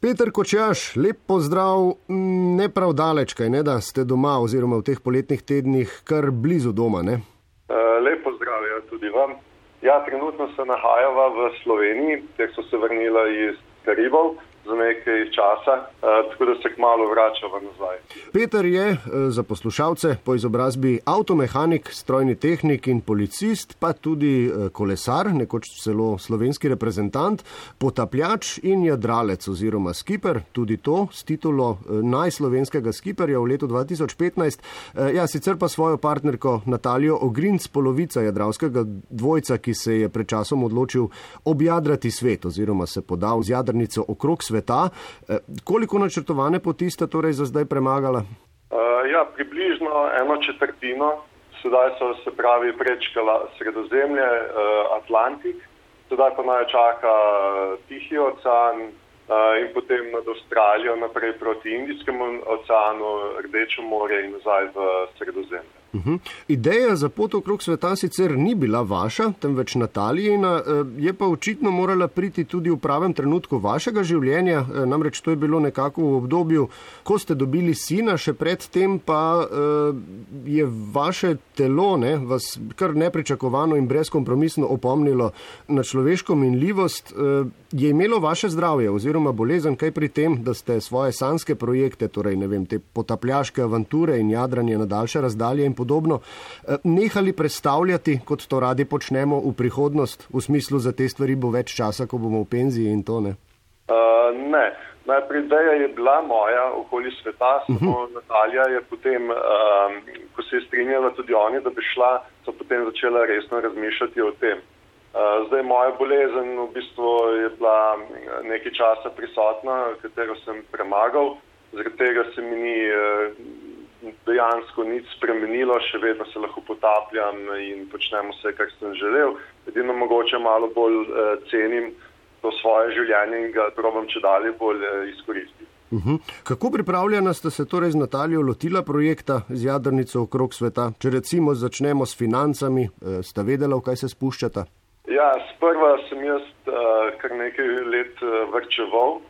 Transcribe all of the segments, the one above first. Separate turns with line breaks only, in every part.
Peter Kočaš, lep pozdrav, ne prav daleč, kaj ne, da ste doma oziroma v teh poletnih tednih kar blizu doma. Ne?
Lep pozdrav, ja, tudi vam. Ja, trenutno se nahajava v Sloveniji, ker so se vrnila iz Karibov za nekaj časa, uh, tako da se kmalo vračava nazaj.
Peter je uh, za poslušalce po izobrazbi avtomehanik, strojni tehnik in policist, pa tudi uh, kolesar, nekoč celo slovenski reprezentant, potapljač in jadralec oziroma skiper, tudi to s titulo najslovenskega skiperja v letu 2015. Uh, ja, sicer pa svojo partnerko Natalijo Ogrinc, polovica jadralskega dvojca, ki se je pred časom odločil objadrati svet oziroma se podal z jadrnico okrog sveta. Eh, koliko načrtovane poti ste torej za zdaj premagala?
Uh, ja, približno eno četrtino. Sedaj so se pravi prečkala sredozemlje, uh, Atlantik, sedaj pa naj čaka Tihi ocean in potem nad Avstralijo naprej proti Indijskemu oceanu, Rdečo more in nazaj v sredozemlje.
Uh -huh. Ideja za pot okrog sveta sicer ni bila vaša, temveč Natalijina, eh, je pa očitno morala priti tudi v pravem trenutku vašega življenja. Eh, namreč to je bilo nekako v obdobju, ko ste dobili sina, še predtem pa eh, je vaše telo ne, vas kar nepričakovano in brezkompromisno opomnilo na človeško minljivost. Je imelo vaše zdravje oziroma bolezen kaj pri tem, da ste svoje sanske projekte, torej ne vem, te potapljaške avanture in jadranje na daljše razdalje in podobno, eh, nehali predstavljati, kot to radi počnemo v prihodnost, v smislu za te stvari bo več časa, ko bomo v penziji in to ne?
Uh, ne. Najprej ideja je bila moja okoli sveta, samo uh -huh. Natalija je potem, um, ko se je strinjala tudi oni, da bi šla, so potem začela resno razmišljati o tem. Uh, zdaj moja bolezen v bistvu je bila nekaj časa prisotna, katero sem premagal, zaradi tega se mi ni uh, dejansko nič spremenilo, še vedno se lahko potapljam in počnem vse, kar sem želel. Edino mogoče malo bolj uh, cenim to svoje življenje in ga probam če dalje bolj uh, izkoristiti.
Uh mhm. -huh. Kako pripravljena ste se torej z Natalijo lotila projekta z jadrnico okrog sveta? Če recimo začnemo s financami, uh, sta vedela, v kaj se spuščata?
Ja, sprva sem jaz uh, kar nekaj let uh, vrčeval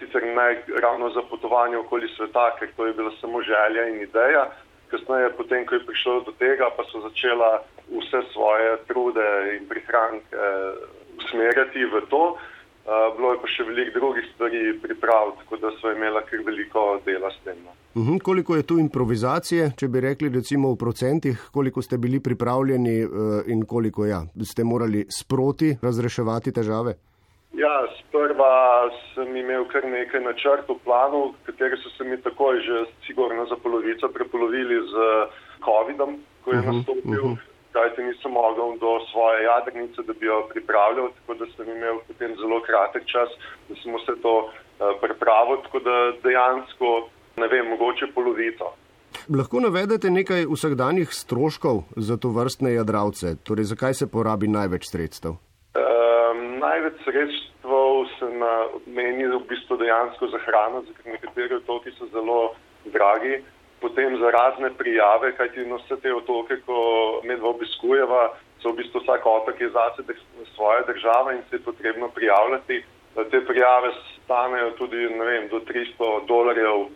sicer ne ravno za potovanje okoli sveta, ker to je bila samo želja in ideja. Kasneje, potem, ko je prišlo do tega, pa so začela vse svoje trude in prihranke usmerjati v to. Uh, bilo je pa še veliko drugih stvari priprav, tako da so imela kar veliko dela s tem.
Uh -huh. Koliko je tu improvizacije, če bi rekli recimo v procentih, koliko ste bili pripravljeni uh, in koliko ja, ste morali sproti razreševati težave?
Ja, sprva sem imel kar nekaj načrtov, planov, kateri so se mi takoj že sigurno za polovico prepolovili z COVID-om, ko je uh mhm, -huh, nastopil, uh -huh. kajte nisem mogel do svoje jadrnice, da bi jo pripravljal, tako da sem imel potem zelo kratek čas, da sem vse to uh, pripravil, tako da dejansko, ne vem, mogoče polovico.
Lahko navedete nekaj vsakdanjih stroškov za to vrstne jadravce, torej zakaj se porabi največ sredstev?
Največ sredstev se nameni v bistvu dejansko za hrano, ker nekateri otoki so zelo dragi, potem za razne prijave, kajti na vse te otoke, ko medva obiskujeva, so v bistvu vsak otok je zase svoje države in se je potrebno prijavljati. Te prijave stanejo tudi, vem, do 300 dolarjev,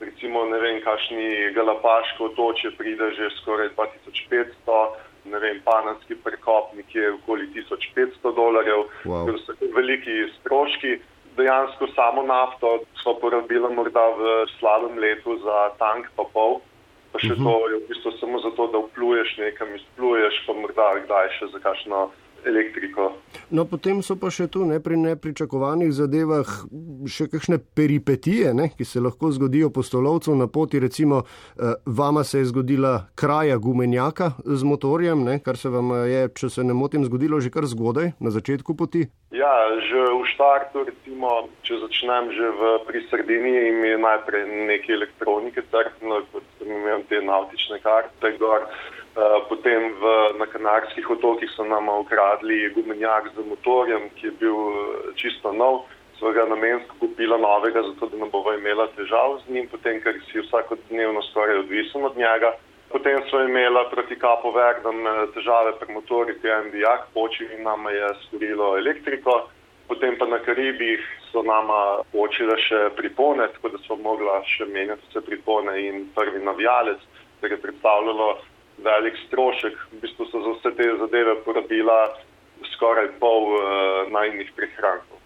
recimo, ne vem, kakšni galapaško otoče pride že skoraj 2500 ne vem, panamski prekop nekje okoli 1500 dolarjev,
wow.
ker so veliki stroški. Dejansko samo nafto smo porabili morda v slabem letu za tank pa pol, pa še uh -huh. to je v bistvu samo zato, da vpluješ nekam, izpluješ pa morda kdaj še za kakšno elektriko.
No, potem so pa še tu ne pri nepričakovanih zadevah še kakšne peripetije, ne, ki se lahko zgodijo postolovcu na poti. Recimo, eh, vama se je zgodila kraja gumenjaka z motorjem, ne, kar se vam je, če se ne motim, zgodilo že kar zgodaj na začetku poti.
Ja, že v štartu, recimo, če začnem že v, pri sredini in mi najprej nekaj elektronike crkno, kot sem imel te nautične karte gor. Eh, potem v, na Kanarskih otokih so nam ukradli gumenjak z motorjem, ki je bil eh, čisto nov. Sva ga namensko kupila novega, zato da ne bova imela težav z njim, potem, ker si vsakodnevno skoraj odvisen od njega. Potem so imela proti kapo Verdom eh, težave pri motorju, ki je en dijak počil in nama je skorilo elektriko. Potem pa na Karibih so so nama počile še pripone, tako da smo mogla še menjati vse pripone in prvi navijalec, kar je predstavljalo velik strošek. V bistvu so za vse te zadeve porabila skoraj pol uh, najnih prihrankov.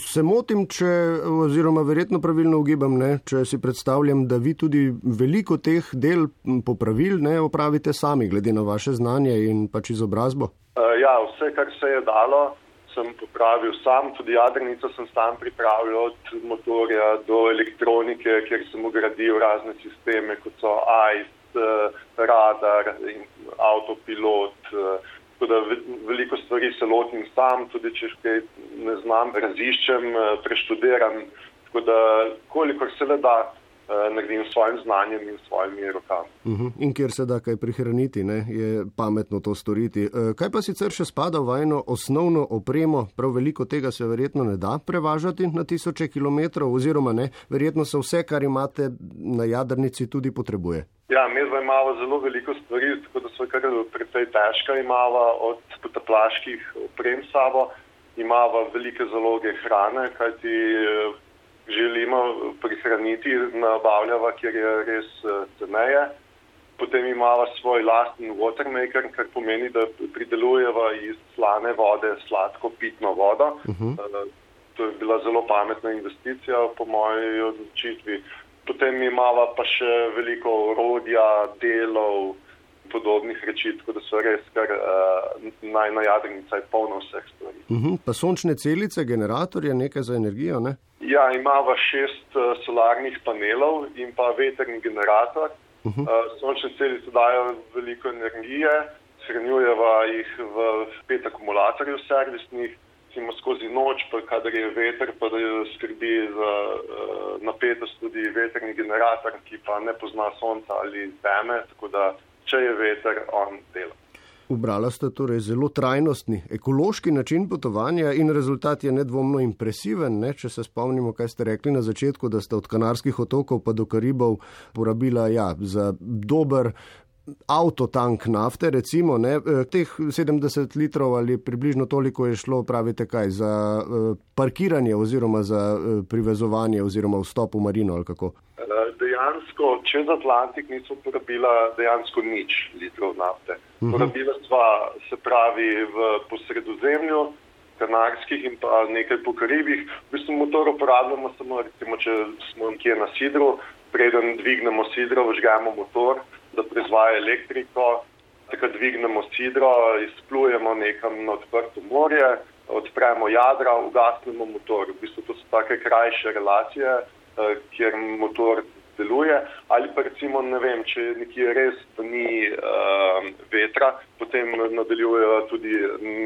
Se motim, če, oziroma verjetno pravilno ugibam, ne, če si predstavljam, da vi tudi veliko teh del popravil ne opravite sami, glede na vaše znanje in pač izobrazbo?
Uh, ja, vse, kar se je dalo, sem popravil sam. Tudi jadrnico sem sam pripravil od motorja do elektronike, kjer sem ugradil razne sisteme, kot so AIS, uh, radar in avtopilot. Uh, Tako da veliko stvari se lotim sam, tudi če kaj ne znam, raziščem, eh, preštudiram. Tako da kolikor se le da, eh, naredim s svojim znanjem in svojimi rokami.
Uh mhm. -huh. In kjer se da kaj prihraniti, ne, je pametno to storiti. Eh, kaj pa sicer še spada v eno osnovno opremo? Prav veliko tega se verjetno ne da prevažati na tisoče kilometrov, oziroma ne, verjetno se vse, kar imate na jadrnici, tudi potrebuje.
Ja, mi zdaj imamo zelo veliko stvari, tako da so kar precej težka. Imamo od potaplaških oprem sabo, imamo velike zaloge hrane, kajti eh, želimo prihraniti nabavljava, kjer je res eh, ceneje. Potem imamo svoj lasten watermaker, kar pomeni, da pridelujeva iz slane vode sladko pitno vodo. Uh mhm. eh, -huh. To je bila zelo pametna investicija, po moji odločitvi. Potem imamo pa še veliko orodja, delov, podobnih reči, tako da so res kar uh, naj na jadrnica je polno vseh stvari.
Uh mhm, -huh. Pa sončne celice, generatorje, nekaj za energijo, ne?
Ja, imamo šest uh, solarnih panelov in pa veterni generator. Uh -huh. uh, sončne celice dajo veliko energije, shranjujeva jih v pet akumulatorjev servisnih recimo skozi noč, pa kadar je veter, pa da skrbi za uh, napetost tudi veterni generator, ki pa ne pozna sonca ali teme, tako da če je veter, on dela.
Ubrala ste torej zelo trajnostni, ekološki način potovanja in rezultat je nedvomno impresiven. Ne? Če se spomnimo, kaj ste rekli na začetku, da ste od Kanarskih otokov pa do Karibov porabila ja, za dober avtotank nafte, recimo, ne, eh, teh 70 litrov ali približno toliko je šlo, pravite kaj, za uh, parkiranje oziroma za uh, privezovanje oziroma vstop v marino ali kako?
Dejansko čez Atlantik nismo porabila dejansko nič litrov nafte. Mhm. Porabila sva se pravi v posredozemlju, kanarskih in pa nekaj po Karibih. V bistvu motor uporabljamo samo, recimo, če smo nekje na sidru, preden dvignemo sidro, vžgamo motor da proizvaja elektriko, tako dvignemo sidro, izplujemo nekam na odprto morje, odpremo jadra, ugasnemo motor. V bistvu to so take krajše relacije, eh, kjer motor deluje. Ali pa recimo, ne vem, če nekje res ni uh, vetra, potem nadaljujejo tudi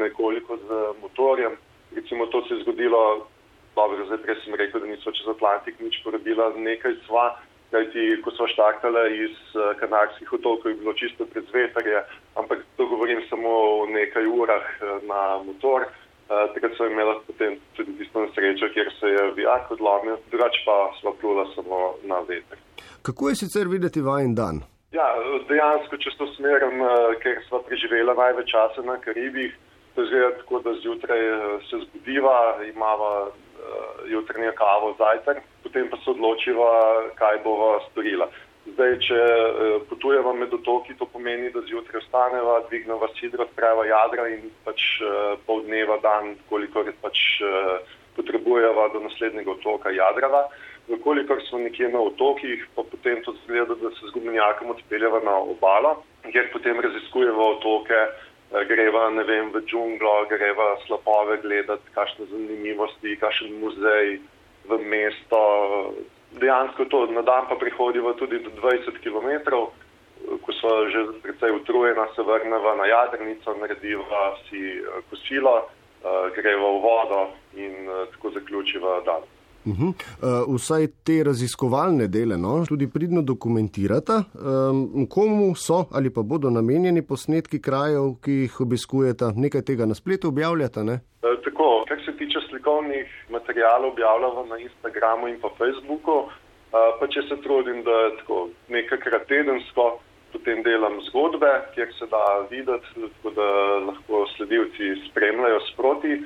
nekoliko z motorjem. Recimo to se je zgodilo, dobro, zdaj prej sem rekel, da niso čez Atlantik nič porabila, nekaj sva kajti ko smo štartali iz eh, kanarskih otokov, je bilo čisto pred zvetarje, ampak to govorim samo o nekaj urah eh, na motor. Uh, takrat so imeli potem tudi tisto nesrečo, kjer se je vijak odlomil, drugače pa smo plula samo na veter.
Kako je sicer videti vajen dan?
Ja, dejansko, če to smerim, ker smo preživeli največ časa na Karibih, to je tako, da zjutraj se zbudiva, imamo jutranje kavo, zajtrk, potem pa se odločiva, kaj bova storila. Zdaj, če uh, potujeva med otoki, to pomeni, da zjutraj vstaneva, dvigneva sidro, odpreva jadra in pač uh, pol dneva dan, koliko je pač uh, potrebujeva do naslednjega otoka jadrava. Vkolikor smo nekje na otokih, pa potem to zgleda, da se z gumenjakom odpeljeva na obalo, kjer potem raziskujeva otoke, greva vem, v džunglo, greva slapove gledati, kakšne zanimivosti, kakšen muzej v mesto. Dejansko to na dan pa prihodiva tudi do 20 km, ko smo že precej utrujena, se vrneva na jadrnico, narediva si eh, kosilo, eh, greva v vodo in eh, tako zaključiva dan.
Uh -huh. uh, vsaj te raziskovalne dele no, tudi pridno dokumentirata, um, komu so ali pa bodo namenjeni posnetki krajev, ki jih obiskujete, nekaj tega na spletu objavljate? Ne?
Slikovnih materijalov, objavljamo na Instagramu in pa Facebooku. Uh, pa če se trudim, da je tako nekajkrat tedensko, potem delam zgodbe, kjer se da videti, tako da lahko sledilci spremljajo sproti.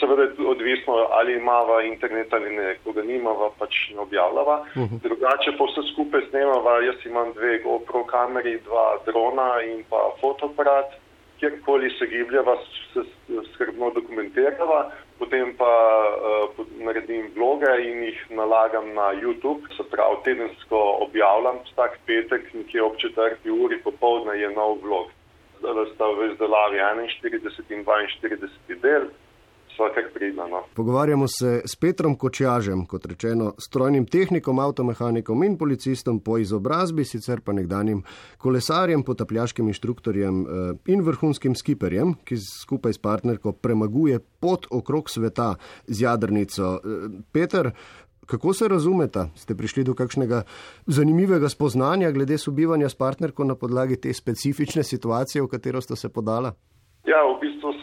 Seveda je odvisno, ali imamo internet ali ne, ko ga nimamo, pač ne objavljava. Uh -huh. Drugače pa vse skupaj snemava, jaz imam dve GoPro kameri, dva drona in pa fotoaparat, kjerkoli se gibljava, se skrbno dokumentirava, potem pa uh, naredim vloge in jih nalagam na YouTube, se pravi tedensko objavljam, vsak petek, nekje ob četrti uri popovdne je nov vlog. Zdaj sta v izdelavi 41 in 42 del vsakega pridna. No.
Pogovarjamo se s Petrom Kočjažem, kot rečeno, strojnim tehnikom, avtomehanikom in policistom po izobrazbi, sicer pa nekdanjim kolesarjem, potapljaškim inštruktorjem eh, in vrhunskim skiperjem, ki skupaj s partnerko premaguje pot okrog sveta z jadrnico. Eh, Peter, Kako se razumete? Ste prišli do kakšnega zanimivega spoznanja glede sobivanja s partnerko na podlagi te specifične situacije, v katero ste se podala?
Ja, v bistvu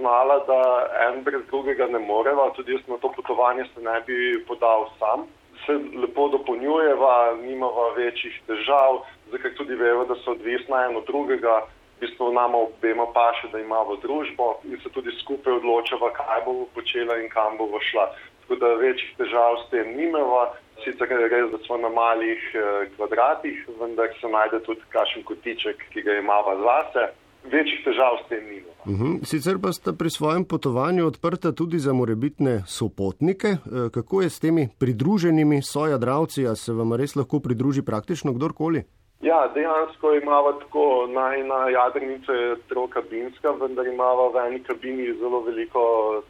spoznala, da en brez drugega ne moreva, tudi jaz na to potovanje se ne bi podal sam. Se lepo dopolnjujeva, nimava večjih težav, zakaj tudi veva, da so odvisna en od drugega. V bistvu nama obema paše, da imamo družbo in se tudi skupaj odločava, kaj bomo počela in kam bomo šla. Tako da večjih težav s tem nimava. Sicer je res, da smo na malih eh, kvadratih, vendar se najde tudi kakšen kotiček, ki ga imava zase večjih težav s tem nima.
Uh mhm. Sicer pa sta pri svojem potovanju odprta tudi za morebitne sopotnike. E, kako je s temi pridruženimi sojadravci, a se vam res lahko pridruži praktično kdorkoli?
Ja, dejansko imamo tako najna jadrnica trokabinska, vendar imamo v eni kabini zelo veliko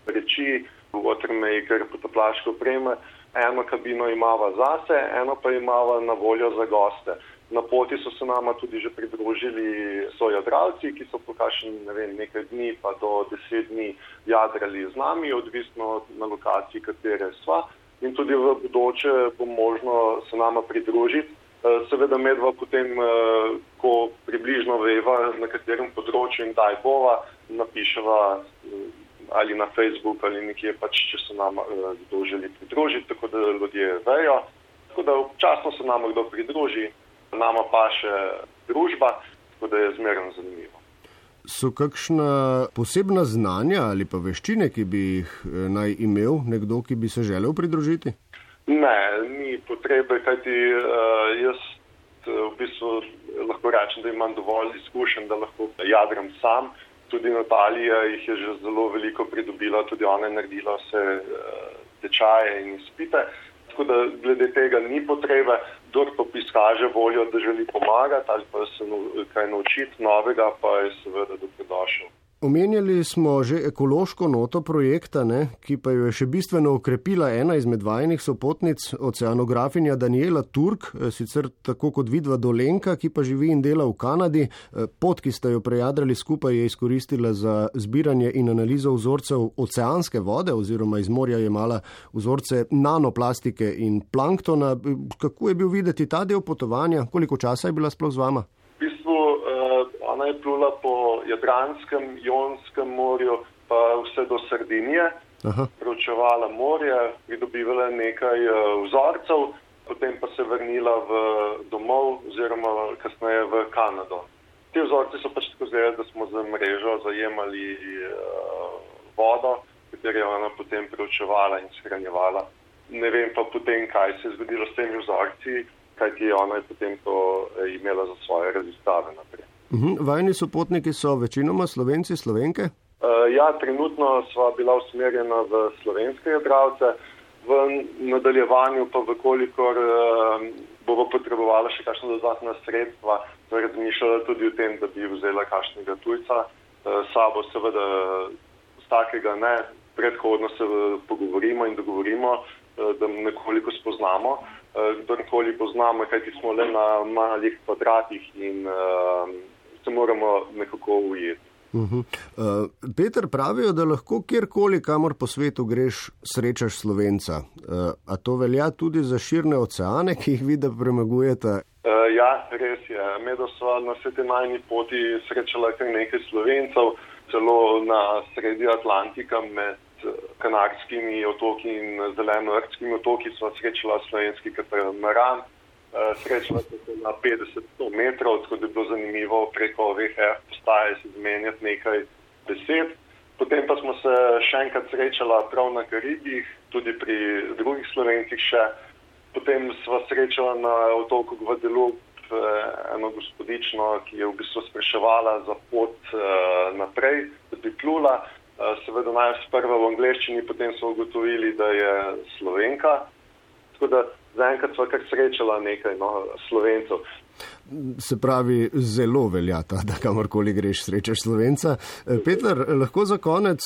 reči, watermaker, potoplaško opreme. Eno kabino imamo zase, eno pa imamo na voljo za goste. Na poti so se nama tudi že pridružili sojadralci, ki so po kakšen ne vem, nekaj dni pa do deset dni jadrali z nami, odvisno na lokaciji, katere sva. In tudi v bodoče bo možno se nama pridružiti. Eh, seveda medva potem, eh, ko približno veva, na katerem področju in kdaj bova, napiševa eh, ali na Facebook ali nekje pač, če se nama kdo želi pridružiti, tako da ljudje vejo. Tako da občasno se nama kdo pridruži nama pa še družba, tako da je zmerno zanimivo.
So kakšna posebna znanja ali pa veščine, ki bi jih eh, naj imel nekdo, ki bi se želel pridružiti?
Ne, ni potrebe, kajti uh, jaz eh, v bistvu lahko rečem, da imam dovolj izkušenj, da lahko jadram sam. Tudi Natalija jih je že zelo veliko pridobila, tudi ona je naredila vse tečaje in izpite. Tako da glede tega ni potrebe, kdo pa izkaže voljo, da želi pomagati ali pa se kaj naučiti novega, pa je seveda dobrodošel.
Omenjali smo že ekološko noto projekta, ne, ki pa jo je še bistveno okrepila ena izmed vajnih sopotnic, oceanografinja Daniela Turk, eh, sicer tako kot vidva Dolenka, ki pa živi in dela v Kanadi. Eh, pot, ki ste jo prejadrali skupaj, je izkoristila za zbiranje in analizo vzorcev oceanske vode oziroma iz morja je mala vzorce nanoplastike in planktona. Kako je bil videti ta del potovanja? Koliko časa je bila sploh z vama?
Je plula po Jadranskem, Jonskem morju, pa vse do Sardinije, preučevala morje, pridobivala nekaj uh, vzorcev, potem pa se vrnila v domov oziroma kasneje v Kanado. Te vzorce so pač tako zdaj, da smo za mrežo zajemali uh, vodo, katero je ona potem preučevala in shranjevala. Ne vem pa potem, kaj se je zgodilo s temi vzorci, kajti ona je potem to eh, imela za svoje raziskave naprej.
Uhum. Vajni sopotniki so večinoma slovenci, slovenke?
Uh, ja, trenutno sva bila usmerjena v slovenske jadravce, v nadaljevanju pa vkolikor uh, bomo potrebovali še kakšno dodatna sredstva, torej razmišljala tudi o tem, da bi vzela kakšnega tujca. Uh, sabo seveda z takega ne, predhodno se pogovorimo in dogovorimo, uh, da nekoliko spoznamo. Uh, kdorkoli poznamo, kajti smo le na malih kvadratih in uh, se moramo nekako ujeti.
Uh -huh. uh, Peter pravijo, da lahko kjerkoli, kamor po svetu greš, srečaš slovenca. Uh, a to velja tudi za širne oceane, ki jih vidi, da premagujete? Uh,
ja, res je. Medo so na sveti najni poti srečala kar nekaj slovencev, celo na sredi Atlantika med Kanarskimi otoki in Zeleno-Rdskimi otoki so srečala slovenski katamaran. Eh, srečala sem se na 50 metrov, tako da je bilo zanimivo preko VHF postaje se zmenjati nekaj besed. Potem pa smo se še enkrat srečala prav na Karibih, tudi pri drugih slovencih še. Potem sva srečala na otoku Gvadelup eno gospodično, ki je v bistvu spraševala za pot uh, naprej, da bi plula. Uh, seveda naj sprva v angleščini, potem so ugotovili, da je slovenka. Tako da zaenkrat sva kar srečala nekaj no, slovencev.
Se pravi, zelo velja ta, da kamorkoli greš, srečaš slovenca. Peter, lahko za konec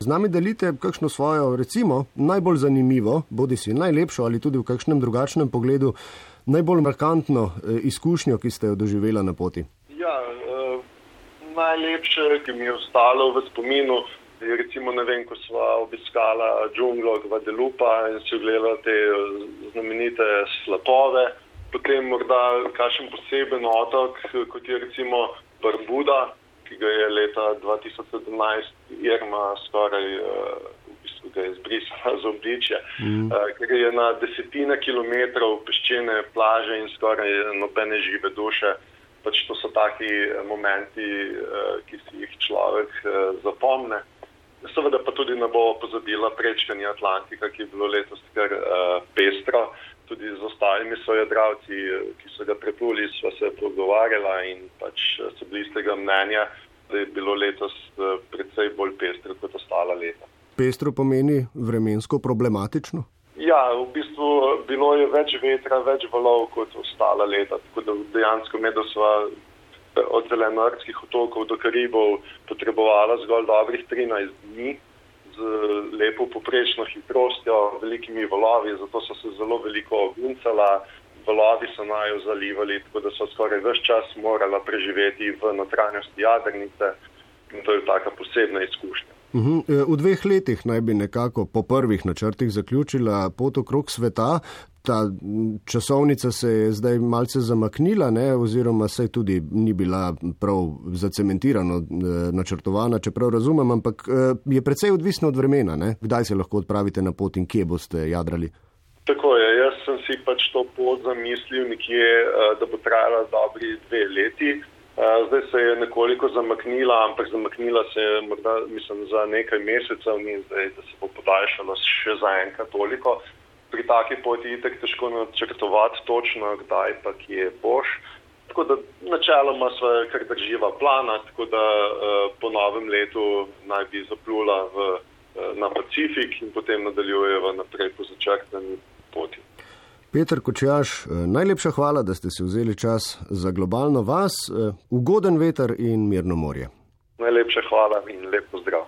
z nami delite kakšno svojo, recimo, najbolj zanimivo, bodi si najlepšo ali tudi v kakšnem drugačnem pogledu najbolj markantno eh, izkušnjo, ki ste jo doživela na poti?
Ja, eh, najlepše, ki mi je ostalo v spominu, je recimo, ne vem, ko smo obiskala džunglo Gvadelupa in si ogledala te eh, znamenite slapove, potem morda kakšen poseben otok, kot je recimo Barbuda, ki ga je leta 2017 Irma skoraj uh, ga je zbrisala z obličja, mm. uh, ker je na desetine kilometrov peščene plaže in skoraj nobene žive duše. Pač to so taki eh, momenti, ki si jih človek zapomne. Seveda pa tudi ne bo pozabila prečkanje Atlantika, ki je bilo letos kar uh, pestro. Tudi z ostalimi sojadravci, ki so ga prepluli, sva se pogovarjala in pač so bili iz tega mnenja, da je bilo letos predvsej bolj pestro kot ostala leta
pestro pomeni vremensko problematično?
Ja, v bistvu bilo je več vetra, več valov kot ostala leta. Tako da dejansko med osva od zelenorskih otokov do Karibov potrebovala zgolj dobrih 13 dni z lepo poprečno hitrostjo, velikimi valovi, zato so se zelo veliko oguncala, valovi so najo zalivali, tako da so skoraj vse čas morala preživeti v notranjosti jadrnice in to je taka posebna izkušnja.
Mhm. E, v dveh letih naj bi nekako po prvih načrtih zaključila pot okrog sveta. Ta časovnica se je zdaj malce zamaknila, ne, oziroma se tudi ni bila prav zacementirano e, načrtovana, čeprav razumem, ampak e, je precej odvisno od vremena. Ne. Kdaj se lahko odpravite na pot in kje boste jadrali?
Tako je, jaz sem si pač to pot zamislil nekje, da bo trajala dobri dve leti. Zdaj se je nekoliko zamaknila, ampak zamaknila se je morda, mislim, za nekaj mesecev, ni zdaj, da se bo podaljšalo še za enkrat toliko. Pri taki poti je tako težko načrtovati točno, kdaj pa kje boš. Tako da načeloma se kar drživa plana, tako da po novem letu naj bi zaplula v, na Pacifik in potem nadaljujeva naprej po začrtani poti.
Peter Kočjaš, eh, najlepša hvala, da ste si vzeli čas za globalno vas, eh, ugoden veter in mirno morje.
Najlepša hvala in lep pozdrav.